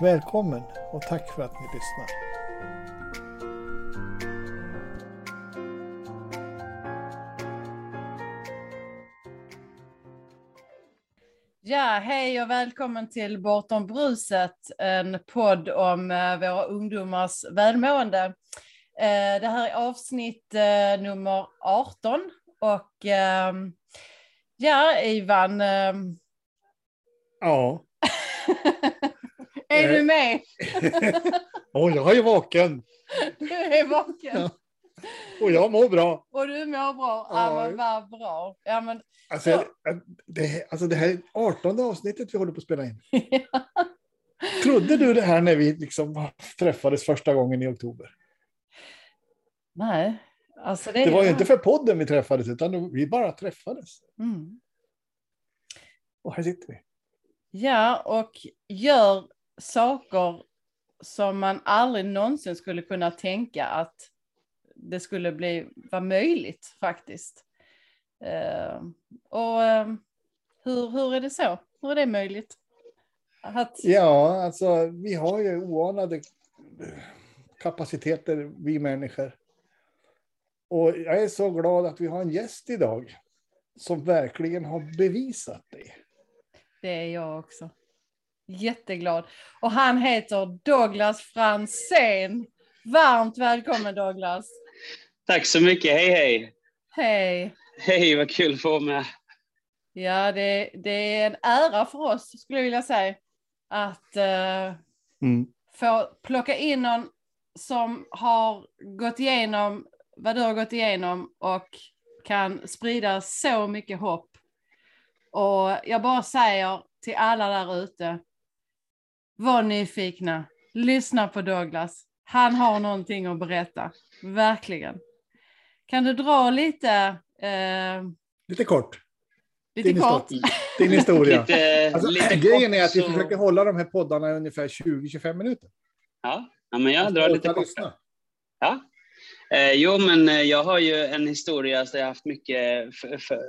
Välkommen och tack för att ni lyssnar. Ja, hej och välkommen till Bortom bruset, en podd om eh, våra ungdomars välmående. Eh, det här är avsnitt eh, nummer 18 och ehm, ja, Ivan. Ehm, ja. är du med? oh, jag är vaken. Du är vaken. Ja. Och jag mår bra. Och du mår bra. Ja, men vad bra. Ja, men, alltså, det, alltså det här är 18 avsnittet vi håller på att spela in. Trodde du det här när vi liksom träffades första gången i oktober? Nej. Alltså det, det var ju inte för podden vi träffades, utan vi bara träffades. Mm. Och här sitter vi. Ja, och gör saker som man aldrig någonsin skulle kunna tänka att det skulle bli, vara möjligt faktiskt. Uh, och uh, hur, hur är det så? Hur är det möjligt? Att... Ja, alltså vi har ju oanade kapaciteter, vi människor. Och jag är så glad att vi har en gäst idag som verkligen har bevisat det. Det är jag också. Jätteglad. Och han heter Douglas Fransén. Varmt välkommen Douglas. Tack så mycket. Hej, hej. Hej. Hej, vad kul att få vara med. Ja, det, det är en ära för oss, skulle jag vilja säga, att uh, mm. få plocka in någon som har gått igenom vad du har gått igenom och kan sprida så mycket hopp. Och jag bara säger till alla där ute, var nyfikna, lyssna på Douglas. Han har någonting att berätta, verkligen. Kan du dra lite? Eh, lite kort. Lite din kort. Din historia. lite, alltså, lite grejen kort, är att vi så... försöker hålla de här poddarna i ungefär 20-25 minuter. Ja, ja men jag drar lite kort. Ja. Eh, jo, men eh, jag har ju en historia där jag haft mycket... För, för,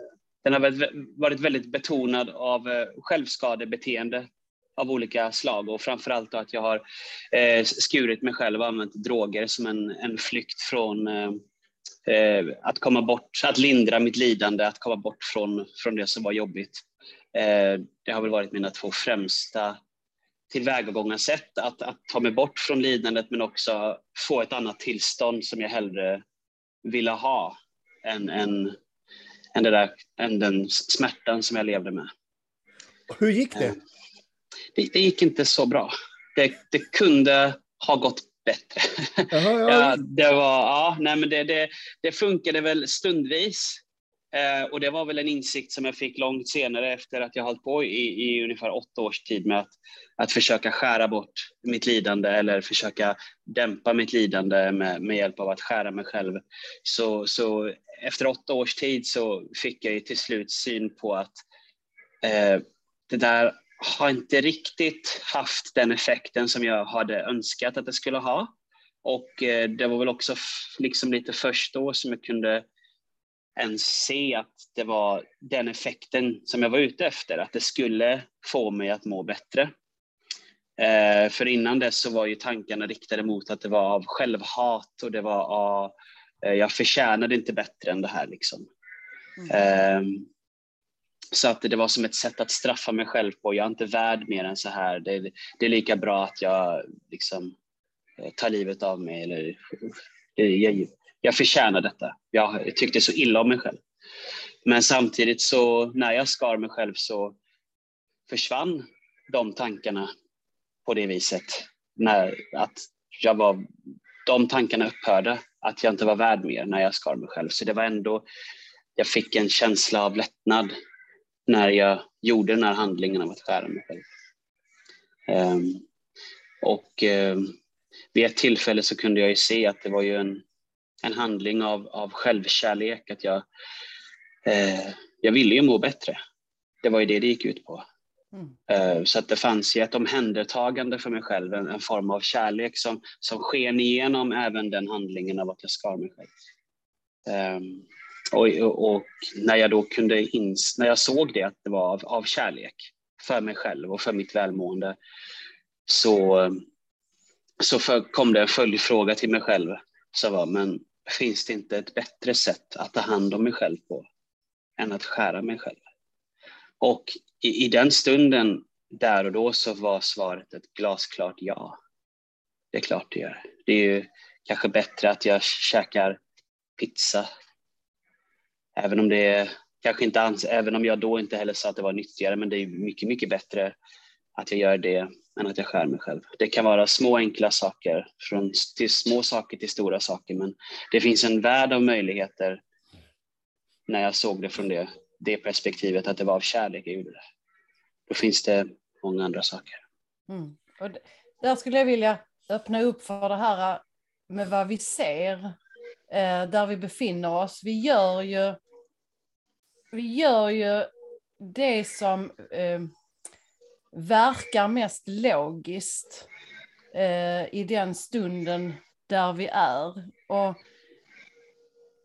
den har varit, varit väldigt betonad av eh, självskadebeteende av olika slag och framförallt att jag har eh, skurit mig själv och använt droger som en, en flykt från eh, eh, att komma bort, att lindra mitt lidande, att komma bort från, från det som var jobbigt. Eh, det har väl varit mina två främsta tillvägagångssätt, att, att ta mig bort från lidandet men också få ett annat tillstånd som jag hellre ville ha än, än, än, där, än den smärtan som jag levde med. Hur gick det? Det, det gick inte så bra. Det, det kunde ha gått bättre. Jaha, ja. ja. det, var, ja, nej, men det, det, det funkade väl stundvis. Eh, och det var väl en insikt som jag fick långt senare efter att jag hållit på i, i ungefär åtta års tid med att, att försöka skära bort mitt lidande eller försöka dämpa mitt lidande med, med hjälp av att skära mig själv. Så, så efter åtta års tid så fick jag till slut syn på att eh, det där har inte riktigt haft den effekten som jag hade önskat att det skulle ha. Och eh, det var väl också liksom lite först då som jag kunde ens se att det var den effekten som jag var ute efter, att det skulle få mig att må bättre. Eh, för innan dess så var ju tankarna riktade mot att det var av självhat och det var av, eh, jag förtjänade inte bättre än det här liksom. Mm. Så att det var som ett sätt att straffa mig själv på. Jag är inte värd mer än så här. Det, det är lika bra att jag liksom, eh, tar livet av mig. Eller, jag, jag förtjänar detta. Jag tyckte så illa om mig själv. Men samtidigt så när jag skar mig själv så försvann de tankarna på det viset. När, att jag var, de tankarna upphörde, att jag inte var värd mer när jag skar mig själv. Så det var ändå, jag fick en känsla av lättnad när jag gjorde den här handlingen av att skära mig själv. Um, Och eh, vid ett tillfälle så kunde jag ju se att det var ju en, en handling av, av självkärlek, att jag, eh, jag ville ju må bättre. Det var ju det det gick ut på. Mm. Eh, så att det fanns ju ett omhändertagande för mig själv, en, en, form av kärlek som, som sken igenom även den handlingen av att jag skar mig själv. Um, och, och, och, när jag då kunde ins när jag såg det, att det var av, av kärlek för mig själv och för mitt välmående, så, så för, kom det en följdfråga till mig själv. Så var, men finns det inte ett bättre sätt att ta hand om mig själv på än att skära mig själv? Och i, i den stunden, där och då, så var svaret ett glasklart ja. Det är klart det gör. Det är ju kanske bättre att jag käkar pizza. Även om det är, kanske inte ans även om jag då inte heller sa att det var nyttigare, men det är mycket, mycket bättre att jag gör det än att jag skär mig själv. Det kan vara små enkla saker, från till små saker till stora saker, men det finns en värld av möjligheter när jag såg det från det, det perspektivet, att det var av kärlek jag gjorde det. Då finns det många andra saker. Mm. Och där skulle jag vilja öppna upp för det här med vad vi ser eh, där vi befinner oss. Vi gör ju, vi gör ju det som eh, verkar mest logiskt eh, i den stunden där vi är. Och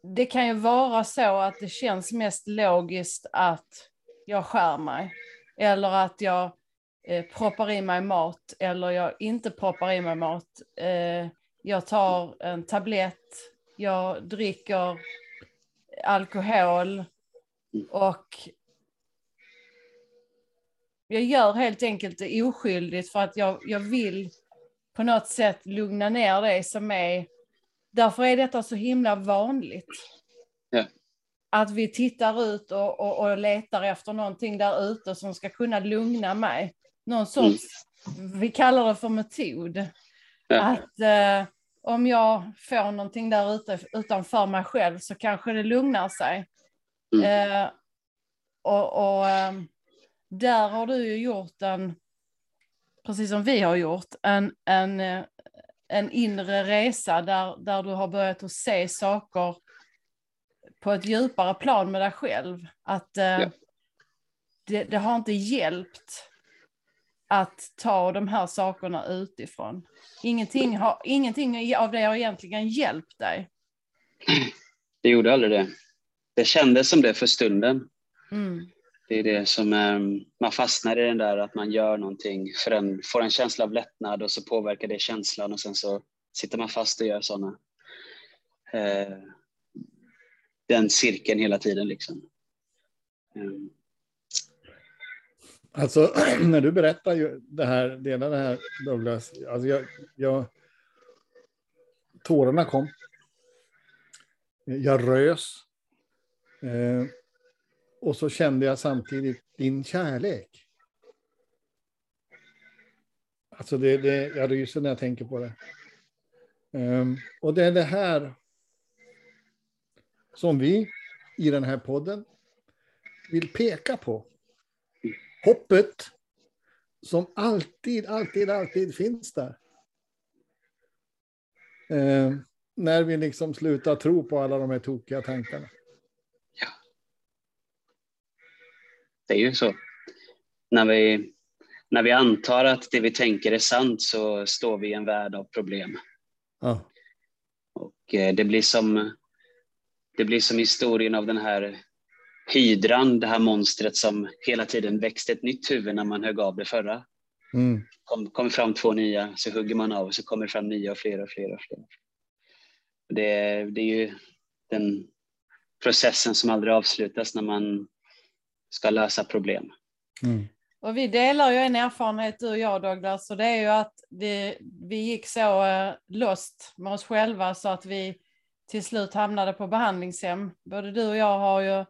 det kan ju vara så att det känns mest logiskt att jag skär mig. Eller att jag eh, proppar i mig mat eller jag inte proppar i mig mat. Eh, jag tar en tablett jag dricker alkohol och jag gör helt enkelt det oskyldigt för att jag, jag vill på något sätt lugna ner det som är... Därför är detta så himla vanligt. Ja. Att vi tittar ut och, och, och letar efter någonting där ute som ska kunna lugna mig. Någon sorts, mm. vi kallar det för metod. Ja. Att eh, om jag får någonting där ute utanför mig själv så kanske det lugnar sig. Mm. Eh, och, och eh, där har du ju gjort en, precis som vi har gjort, en, en, eh, en inre resa där, där du har börjat att se saker på ett djupare plan med dig själv. Att eh, ja. det, det har inte hjälpt att ta de här sakerna utifrån. Ingenting, har, ingenting av det har egentligen hjälpt dig. Det gjorde aldrig det. Det kändes som det för stunden. Mm. Det är det som um, man fastnar i den där att man gör någonting, för en, får en känsla av lättnad och så påverkar det känslan och sen så sitter man fast och gör sådana. Uh, den cirkeln hela tiden liksom. Um, Alltså, när du berättar ju det här, delar det här Douglas, alltså jag, jag, tårarna kom. Jag rös. Eh, och så kände jag samtidigt din kärlek. Alltså det, det, jag ryser när jag tänker på det. Eh, och det är det här som vi i den här podden vill peka på hoppet som alltid, alltid, alltid finns där. Eh, när vi liksom slutar tro på alla de här tokiga tankarna. Det är ju så. När vi, när vi antar att det vi tänker är sant så står vi i en värld av problem. Ja. Och eh, det blir som det blir som historien av den här hydran, det här monstret som hela tiden växte ett nytt huvud när man högg av det förra. Mm. Kom, kommer fram två nya, så hugger man av och så kommer fram nya och fler och fler. Och fler. Det, det är ju den processen som aldrig avslutas när man ska lösa problem. Mm. Och vi delar ju en erfarenhet du och jag Douglas och det är ju att det, vi gick så uh, lost med oss själva så att vi till slut hamnade på behandlingshem. Både du och jag har ju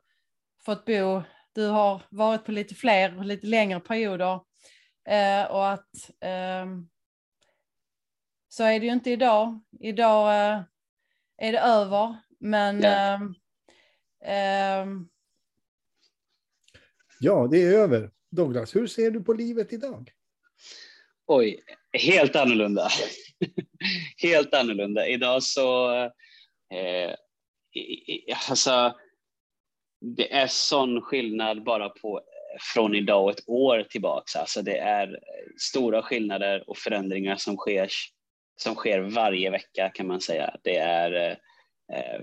fått bo, du har varit på lite fler och lite längre perioder. Eh, och att eh, så är det ju inte idag. Idag eh, är det över, men ja. Ja, det är över. Douglas, hur ser du på livet idag? Oj, helt annorlunda. helt annorlunda. Idag så, eh, alltså, det är sån skillnad bara på från idag och ett år tillbaks. Alltså det är stora skillnader och förändringar som sker, som sker varje vecka kan man säga. Det är eh, eh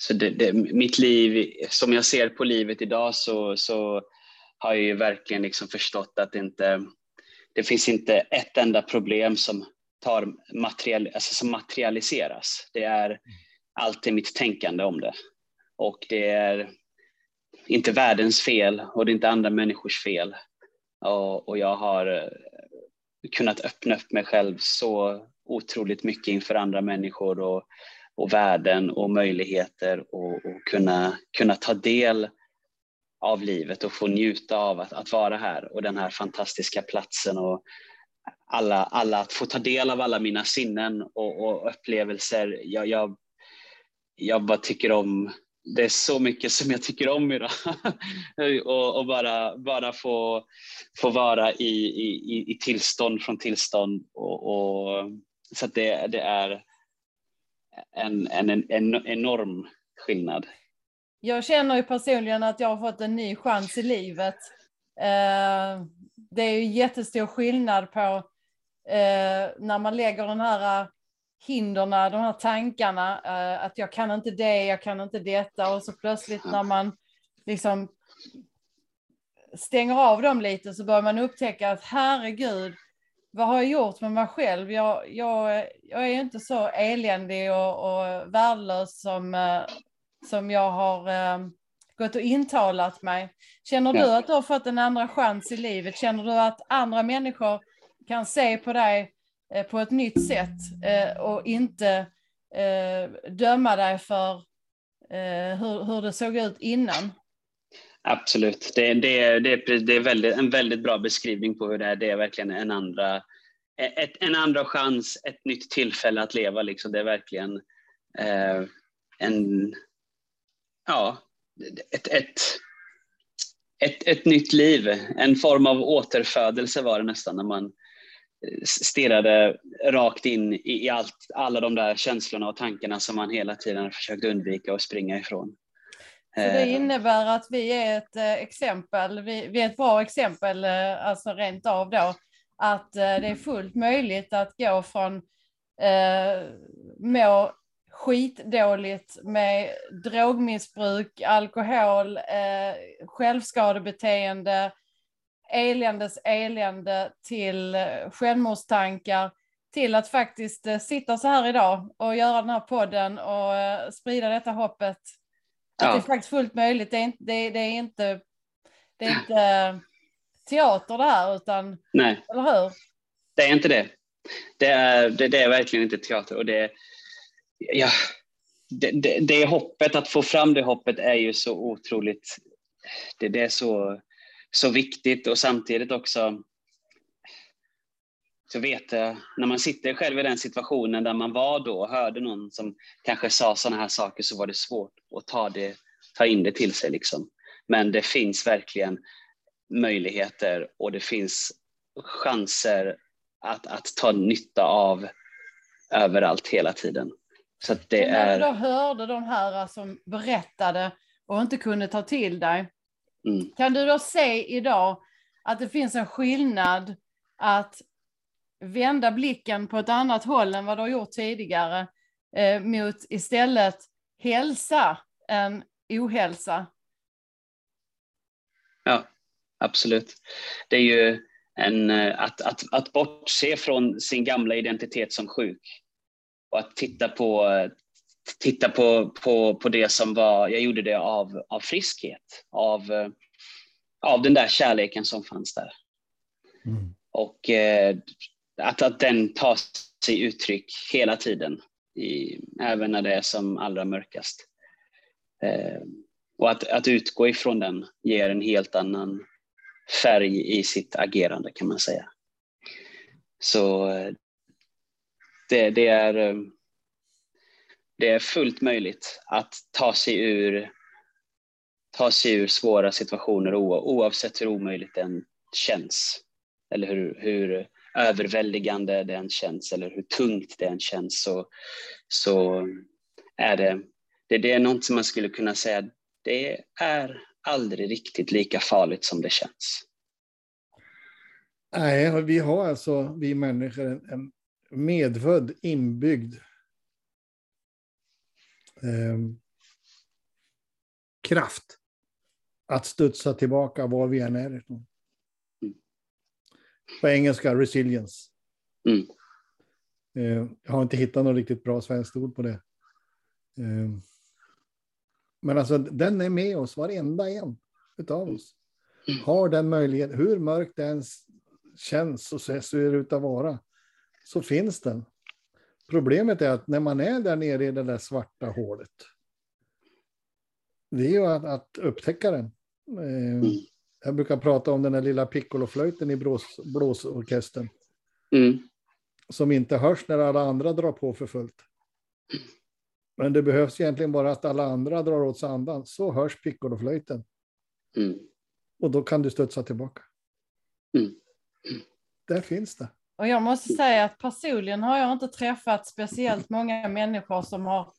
så det, det, mitt liv, som jag ser på livet idag så, så har jag ju verkligen liksom förstått att det inte det finns inte ett enda problem som, tar material, alltså som materialiseras. Det är alltid mitt tänkande om det. Och det är inte världens fel och det är inte andra människors fel. Och, och jag har eh, kunnat öppna upp mig själv så otroligt mycket inför andra människor och, och värden och möjligheter och, och kunna, kunna ta del av livet och få njuta av att, att vara här och den här fantastiska platsen och alla, alla, att få ta del av alla mina sinnen och, och upplevelser. Jag, jag, jag bara tycker om, det är så mycket som jag tycker om idag. och, och bara, bara få, få vara i, i, i tillstånd från tillstånd. Och, och så det, det är en, en, en enorm skillnad jag känner ju personligen att jag har fått en ny chans i livet. Eh, det är ju jättestor skillnad på eh, när man lägger den här eh, hinderna, de här tankarna, eh, att jag kan inte det, jag kan inte detta och så plötsligt när man liksom stänger av dem lite så börjar man upptäcka att herregud, vad har jag gjort med mig själv? Jag, jag, jag är inte så eländig och, och värdelös som, som jag har eh, gått och intalat mig. Känner du att du har fått en andra chans i livet? Känner du att andra människor kan se på dig eh, på ett nytt sätt eh, och inte eh, döma dig för eh, hur, hur det såg ut innan? Absolut, det, det, det, det är väldigt, en väldigt bra beskrivning på hur det är. Det är verkligen en andra, ett, en andra chans, ett nytt tillfälle att leva. Liksom. Det är verkligen eh, en, ja, ett, ett, ett, ett nytt liv. En form av återfödelse var det nästan när man stirrade rakt in i, i allt, alla de där känslorna och tankarna som man hela tiden försökt undvika och springa ifrån. Så det eh. innebär att vi är ett eh, exempel, vi, vi är ett bra exempel, eh, alltså rent av då, att det är fullt möjligt att gå från eh, må skitdåligt med drogmissbruk, alkohol, eh, självskadebeteende, eländes elände till självmordstankar till att faktiskt eh, sitta så här idag och göra den här podden och eh, sprida detta hoppet. Att ja. det är faktiskt fullt möjligt. Det är inte, det, det är inte, det är inte eh, teater det här, utan, Nej. eller hur? Det är inte det. Det är, det, det är verkligen inte teater och det, ja, det, det, det, hoppet, att få fram det hoppet är ju så otroligt, det, det är så, så viktigt och samtidigt också så vet jag, när man sitter själv i den situationen där man var då och hörde någon som kanske sa sådana här saker så var det svårt att ta, det, ta in det till sig. Liksom. Men det finns verkligen möjligheter och det finns chanser att, att ta nytta av överallt hela tiden. Så det är... När du då hörde de här som berättade och inte kunde ta till dig, mm. kan du då se idag att det finns en skillnad att vända blicken på ett annat håll än vad du har gjort tidigare eh, mot istället hälsa än ohälsa? Ja, absolut. Det är ju en, eh, att, att, att bortse från sin gamla identitet som sjuk och att titta på, titta på, på, på det som var, jag gjorde det av, av friskhet, av, av den där kärleken som fanns där. Mm. Och eh, att, att den tar sig uttryck hela tiden, i, även när det är som allra mörkast. Eh, och att, att utgå ifrån den ger en helt annan färg i sitt agerande kan man säga. Så eh, det, det, är, eh, det är fullt möjligt att ta sig ur, ta sig ur svåra situationer oavsett hur omöjligt den känns. eller hur, hur överväldigande det än känns eller hur tungt det än känns så, så är det, det, det är något som man skulle kunna säga, det är aldrig riktigt lika farligt som det känns. Nej, vi har alltså, vi människor, en, en medfödd, inbyggd eh, kraft att studsa tillbaka var vi än är ifrån. Mm. På engelska, resilience. Mm. Eh, jag har inte hittat något riktigt bra svenskt ord på det. Eh, men alltså, den är med oss, varenda en av oss. Mm. Har den möjligheten, hur mörkt det än känns och ser ut att vara, så finns den. Problemet är att när man är där nere i det där svarta hålet, det är ju att, att upptäcka den. Jag brukar prata om den där lilla piccoloflöjten i blås, blåsorkestern. Mm. Som inte hörs när alla andra drar på för fullt. Men det behövs egentligen bara att alla andra drar åt sig andan, så hörs piccoloflöjten. Mm. Och då kan du studsa tillbaka. Mm. Där finns det. Och jag måste säga att personligen har jag inte träffat speciellt många människor som har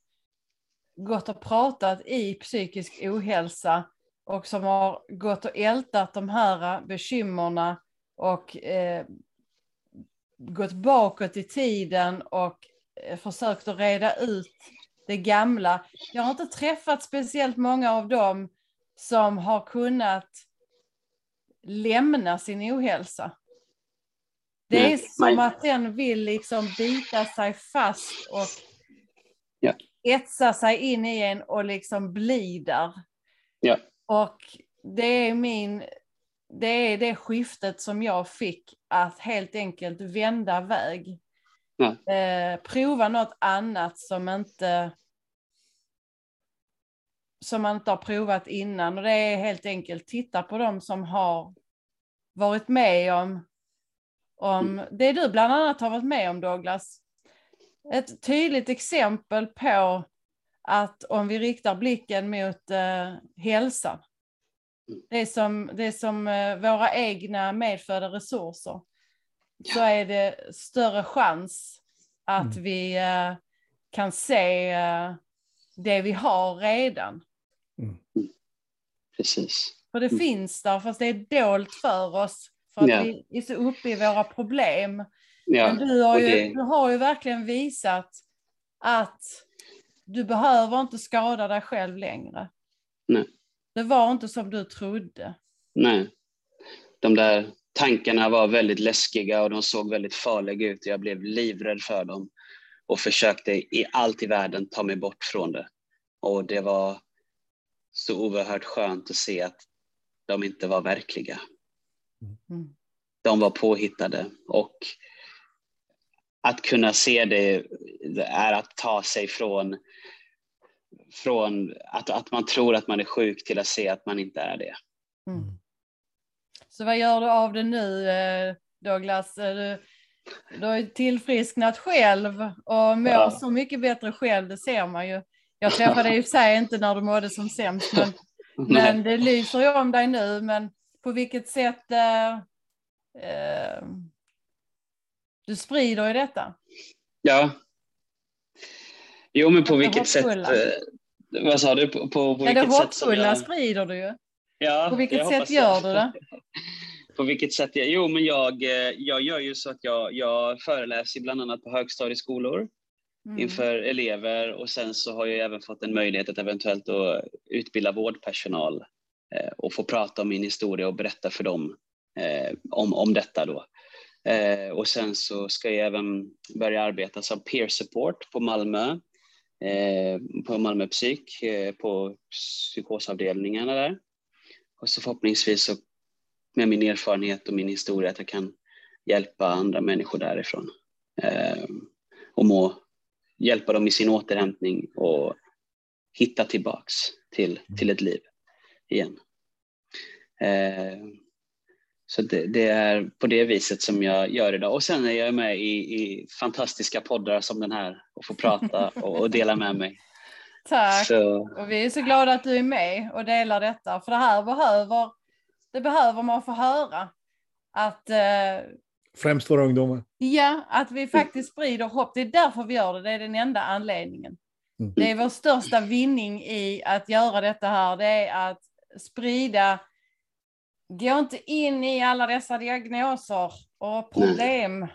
gått och pratat i psykisk ohälsa och som har gått och ältat de här bekymmerna och eh, gått bakåt i tiden och eh, försökt att reda ut det gamla. Jag har inte träffat speciellt många av dem som har kunnat lämna sin ohälsa. Det är som att den vill liksom bita sig fast och ja. etsa sig in i en och liksom bli där. Ja. Och det är min, det är det skiftet som jag fick att helt enkelt vända väg. Eh, prova något annat som inte som man inte har provat innan och det är helt enkelt titta på dem som har varit med om, om mm. det du bland annat har varit med om Douglas. Ett tydligt exempel på att om vi riktar blicken mot eh, hälsan, mm. det som, det som eh, våra egna medfödda resurser, så är det större chans att mm. vi eh, kan se eh, det vi har redan. Mm. Precis. För det mm. finns där, fast det är dolt för oss. För att ja. vi är så uppe i våra problem. Ja. Men du har, ju, det... du har ju verkligen visat att du behöver inte skada dig själv längre. Nej. Det var inte som du trodde. Nej. De där tankarna var väldigt läskiga och de såg väldigt farliga ut. Jag blev livrädd för dem och försökte i allt i världen ta mig bort från det. Och det var så oerhört skönt att se att de inte var verkliga. Mm. De var påhittade och att kunna se det är att ta sig från, från att, att man tror att man är sjuk till att se att man inte är det. Mm. Så vad gör du av det nu eh, Douglas? Du, du har ju tillfrisknat själv och mår ja. så mycket bättre själv, det ser man ju. Jag träffade dig i och för sig inte när du mådde som sämst, men, men det lyser ju om dig nu. Men på vilket sätt eh, eh, du sprider ju detta? Ja. Jo, men på vilket sätt? Eh, vad sa du? På, på, på ja, det hoppfulla jag... sprider du ju. Ja, på vilket sätt gör du det? på vilket sätt? Jag, jo, men jag, eh, jag gör ju så att jag, jag föreläser bland annat på högstadieskolor mm. inför elever och sen så har jag även fått en möjlighet att eventuellt då utbilda vårdpersonal eh, och få prata om min historia och berätta för dem eh, om, om detta då. Eh, och sen så ska jag även börja arbeta som peer support på Malmö, eh, på Malmö psyk, eh, på psykosavdelningarna där. Och så förhoppningsvis så med min erfarenhet och min historia att jag kan hjälpa andra människor därifrån eh, och må hjälpa dem i sin återhämtning och hitta tillbaks till, till ett liv igen. Eh, så det, det, är på det viset som jag gör idag. Och sen är jag med i, i fantastiska poddar som den här och får prata och, och dela med mig. Tack! Så. Och vi är så glada att du är med och delar detta, för det här behöver, det behöver man få höra. att eh, Främst våra ungdomar. Ja, att vi faktiskt sprider hopp. Det är därför vi gör det. Det är den enda anledningen. Mm. Det är vår största vinning i att göra detta här. Det är att sprida. Gå inte in i alla dessa diagnoser och problem.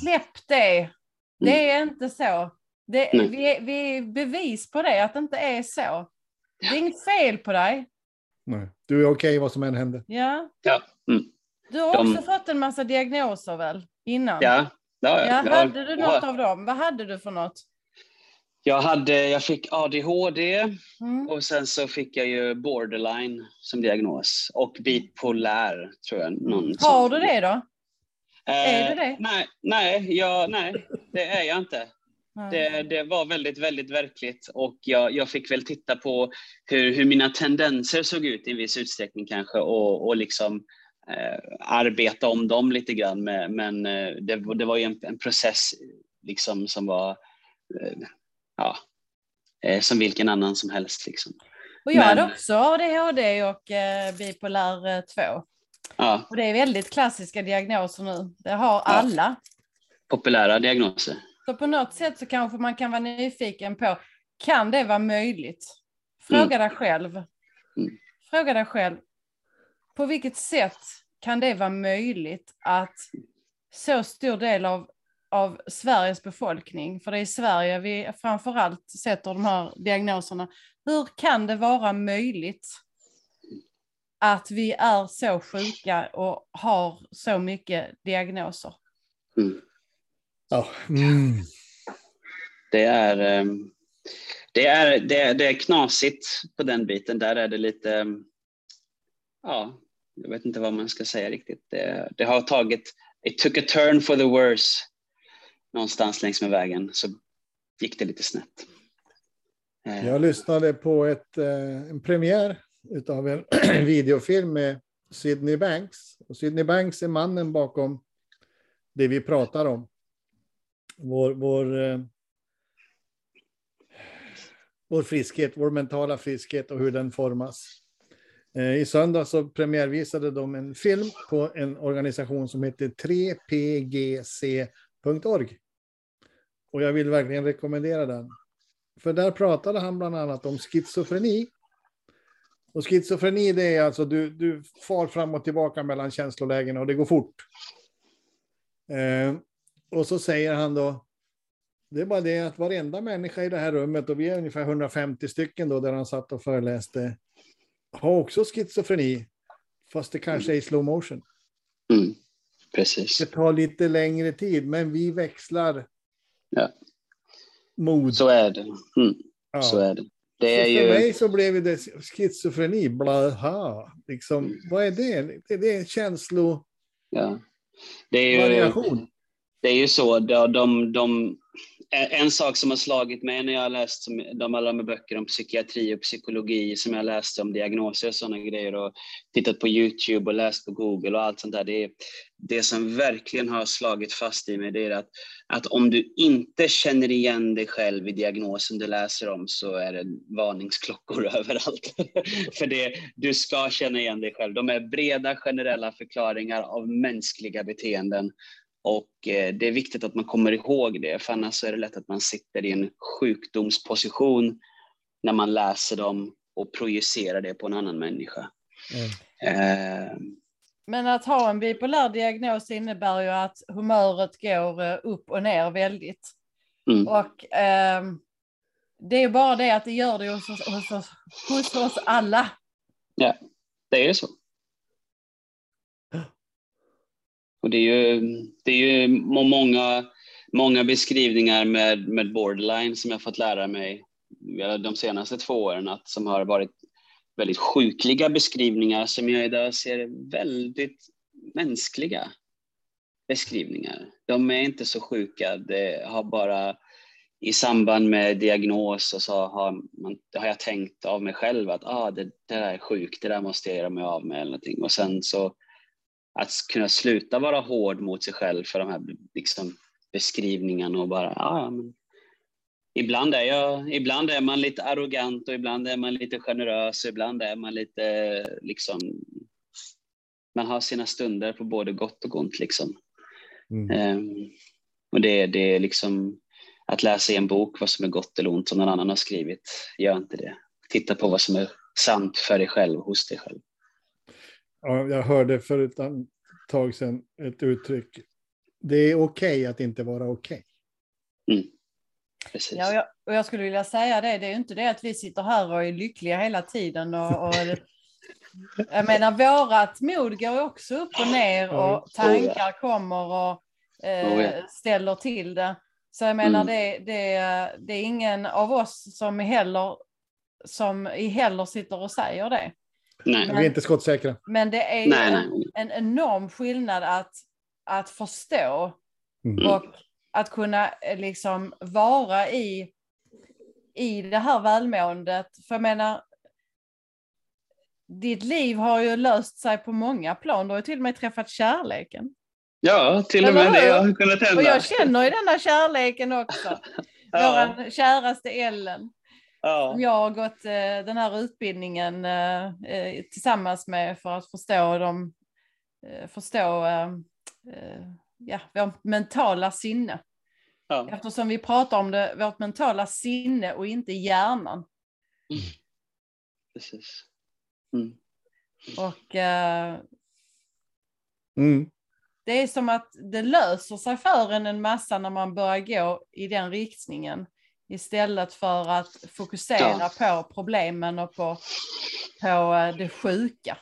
Släpp det. Det är inte så. Det, vi, vi är bevis på det, att det inte är så. Det är inget fel på dig. Nej. Du är okej okay, vad som än händer. Ja. ja. Mm. Du har också De... fått en massa diagnoser väl? Innan? Ja. ja, ja. ja hade du något av dem? Vad hade du för något? Jag, hade, jag fick ADHD mm. och sen så fick jag ju borderline som diagnos och bipolär tror jag. Någon Har du det då? Eh, är du det? Nej, nej, jag, nej, det är jag inte. Det, det, var väldigt, väldigt verkligt och jag, jag fick väl titta på hur, hur, mina tendenser såg ut i en viss utsträckning kanske och, och liksom eh, arbeta om dem lite grann. Med, men eh, det, det, var ju en, en, process liksom som var eh, ja, eh, som vilken annan som helst. Liksom. Och jag men, hade också ADHD och eh, bipolär 2. Ja. Och det är väldigt klassiska diagnoser nu. Det har alla. Populära diagnoser. Så på något sätt så kanske man kan vara nyfiken på, kan det vara möjligt? Fråga mm. dig själv. Mm. Fråga dig själv, på vilket sätt kan det vara möjligt att så stor del av, av Sveriges befolkning, för det är i Sverige vi framförallt sätter de här diagnoserna, hur kan det vara möjligt att vi är så sjuka och har så mycket diagnoser? Mm. Ja. Mm. Det, är, ehm, det, är, det, är, det är knasigt på den biten. Där är det lite, ehm, ja, jag vet inte vad man ska säga riktigt. Det, det har tagit, it took a turn for the worse någonstans längs med vägen. Så gick det lite snett. Eh. Jag lyssnade på ett, eh, en premiär av en videofilm med Sydney Banks. Och Sydney Banks är mannen bakom det vi pratar om vår, vår, eh, vår friskhet, vår mentala friskhet och hur den formas. I söndag så premiärvisade de en film på en organisation som heter 3pgc.org. Och jag vill verkligen rekommendera den. För där pratade han bland annat om schizofreni. Och schizofreni det är alltså du, du far fram och tillbaka mellan känslolägen och det går fort. Eh, och så säger han då, det är bara det att varenda människa i det här rummet, och vi är ungefär 150 stycken då, där han satt och föreläste, har också schizofreni, fast det kanske är i slow motion. Mm, precis. Det tar lite längre tid, men vi växlar ja. mod. Så är det. Mm. Ja. Så är det. det är för ju... mig så blev det schizofreni, blaha. Liksom, vad är det? Det är en känslo... Ja. Det är ju... Variation det är ju så, de, de, de, eh, en sak som har slagit mig när jag har läst de alla de böcker om psykiatri och psykologi som jag läste om diagnoser och sådana grejer och tittat på Youtube och läst på Google och allt sånt där. Det, det som verkligen har slagit fast i mig det är att, att om du inte känner igen dig själv i diagnosen du läser om så är det varningsklockor överallt. För det, du ska känna igen dig själv. De är breda generella förklaringar av mänskliga beteenden och eh, det är viktigt att man kommer ihåg det, för annars är det lätt att man sitter i en sjukdomsposition när man läser dem och projicerar det på en annan människa. Mm. Eh. Men att ha en bipolär diagnos innebär ju att humöret går eh, upp och ner väldigt. Mm. Och eh, det är bara det att det gör det hos, hos, hos, hos oss alla. Ja, det är så. Och det är ju, det är ju många, många beskrivningar med, med borderline som jag fått lära mig de senaste två åren, att, som har varit väldigt sjukliga beskrivningar som jag idag ser väldigt mänskliga beskrivningar. De är inte så sjuka, det har bara i samband med diagnos och så har, man, har jag tänkt av mig själv att ah, det, det där är sjukt, det där måste jag göra mig av med eller någonting. Och sen så att kunna sluta vara hård mot sig själv för de här liksom, beskrivningarna och bara, ja, men ibland är, jag, ibland är man lite arrogant och ibland är man lite generös och ibland är man lite liksom man har sina stunder på både gott och ont. Liksom. Mm. Um, och det, det är liksom att läsa i en bok vad som är gott eller ont som någon annan har skrivit. Gör inte det. Titta på vad som är sant för dig själv, hos dig själv. Ja, jag hörde för ett tag sedan ett uttryck. Det är okej okay att inte vara okej. Okay. Mm. Ja, och jag, och jag, skulle vilja säga det, det är inte det att vi sitter här och är lyckliga hela tiden. Och, och jag menar, vårat mod går också upp och ner och tankar kommer och eh, oh, ställer till det. Så jag menar, mm. det, det, det är ingen av oss som heller, som heller sitter och säger det. Nej. Men, vi är inte skottsäkra. Men det är nej, en, nej. en enorm skillnad att, att förstå mm. och att kunna eh, liksom vara i, i det här välmåendet. För jag menar, ditt liv har ju löst sig på många plan. Du har ju till och med träffat kärleken. Ja, till och med det har kunnat hända. Och jag känner ju denna kärleken också. ja. Vår käraste Ellen. Ja. Som jag har gått eh, den här utbildningen eh, eh, tillsammans med för att förstå dem, eh, förstå eh, eh, ja, vårt mentala sinne. Ja. Eftersom vi pratar om det, vårt mentala sinne och inte hjärnan. Mm. Precis. Mm. Och mm. det är som att det löser sig för en en massa när man börjar gå i den riktningen istället för att fokusera ja. på problemen och på, på eh, det sjuka.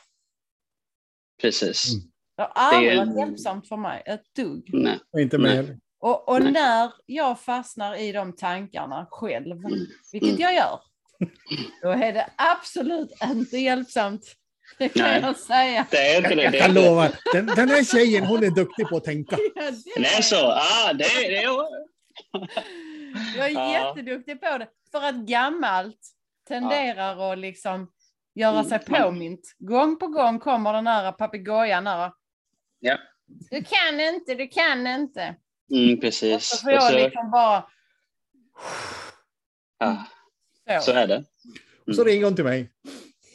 Precis. Mm. Det har aldrig varit hjälpsamt för mig, ett dugg. Nej. Inte mer. Och, och när jag fastnar i de tankarna själv, vilket mm. jag gör, då är det absolut inte hjälpsamt. Det kan Nej, jag säga. Det är inte det. Jag kan lova, den, den här tjejen hon är duktig på att tänka. Ja, det, det är så. Ah, det, det är... Jag är ja. jätteduktig på det. För att gammalt tenderar ja. att liksom göra sig mm. påmint. Gång på gång kommer den här papegojan. Ja. Du kan inte, du kan inte. Mm, precis. Och så får jag så... liksom bara... Ja. Så. så är det. Mm. Och så ringer hon till mig.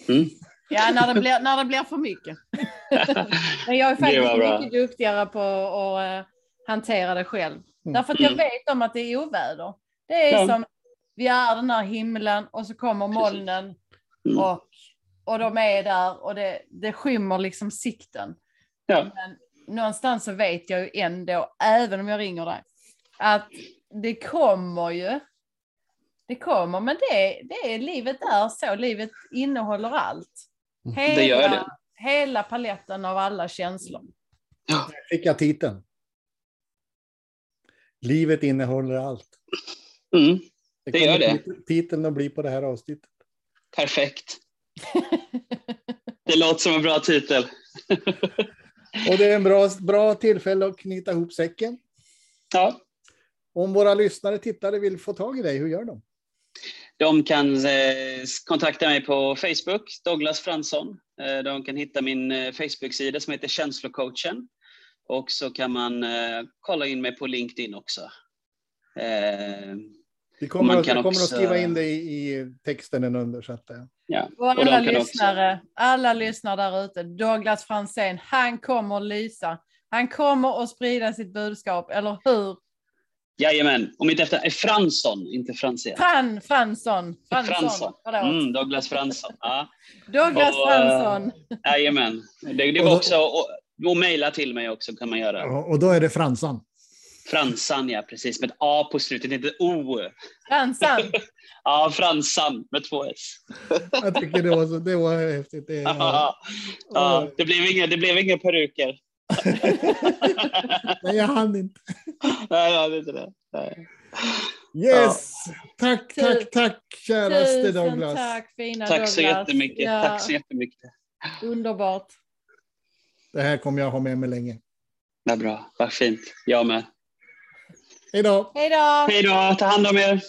Mm. Ja, när det, blir, när det blir för mycket. Men jag är faktiskt mycket duktigare på att uh, hantera det själv. Mm. Därför att jag mm. vet om att det är oväder. Det är ja. som, vi är den här himlen och så kommer molnen mm. och, och de är där och det, det skymmer liksom sikten. Ja. Men någonstans så vet jag ju ändå, även om jag ringer dig, att det kommer ju. Det kommer, men det, det är livet är så. Livet innehåller allt. Hela, det gör det. Hela paletten av alla känslor. Ja. Fick jag titeln. Livet innehåller allt. Mm, det, det gör det. Titeln att bli på det här avsnittet. Perfekt. det låter som en bra titel. Och det är en bra, bra tillfälle att knyta ihop säcken. Ja. Om våra lyssnare, tittare vill få tag i dig, hur gör de? De kan eh, kontakta mig på Facebook, Douglas Fransson. Eh, de kan hitta min eh, Facebook-sida som heter Känslocoachen. Och så kan man eh, kolla in mig på LinkedIn också. Eh, vi kommer, att, kommer också... att skriva in det i, i texten under. Så att, eh. ja. Och alla, och lyssnare, också... alla lyssnare där ute, Douglas Franzén, han kommer att lysa. Han kommer att sprida sitt budskap, eller hur? Jajamän, om inte efter, eh, Fransson, inte Franzén. Fran, Fransson. Fransson. Fransson. Mm, Douglas Fransson. Ja. Douglas och, Fransson. Jajamän. Det, det var också, och, och mejla till mig också kan man göra. Och då är det Fransan? Fransan, ja precis. Med ett A på slutet, inte O. Fransan? ja, Fransan med två S. Jag tycker det var, så, det var häftigt. Det, ja. ja, det, blev inga, det blev inga peruker. Nej, jag hann inte. Nej, jag hade inte det. Nej. Yes! Ja. Tack, tack, tack käraste Tusen Douglas. tack fina tack Douglas. Så jättemycket. Ja. Tack så jättemycket. Underbart. Det här kommer jag ha med mig länge. Vad bra, vad fint. Jag med. Hej då. Hej då. Hej då. Ta hand om er.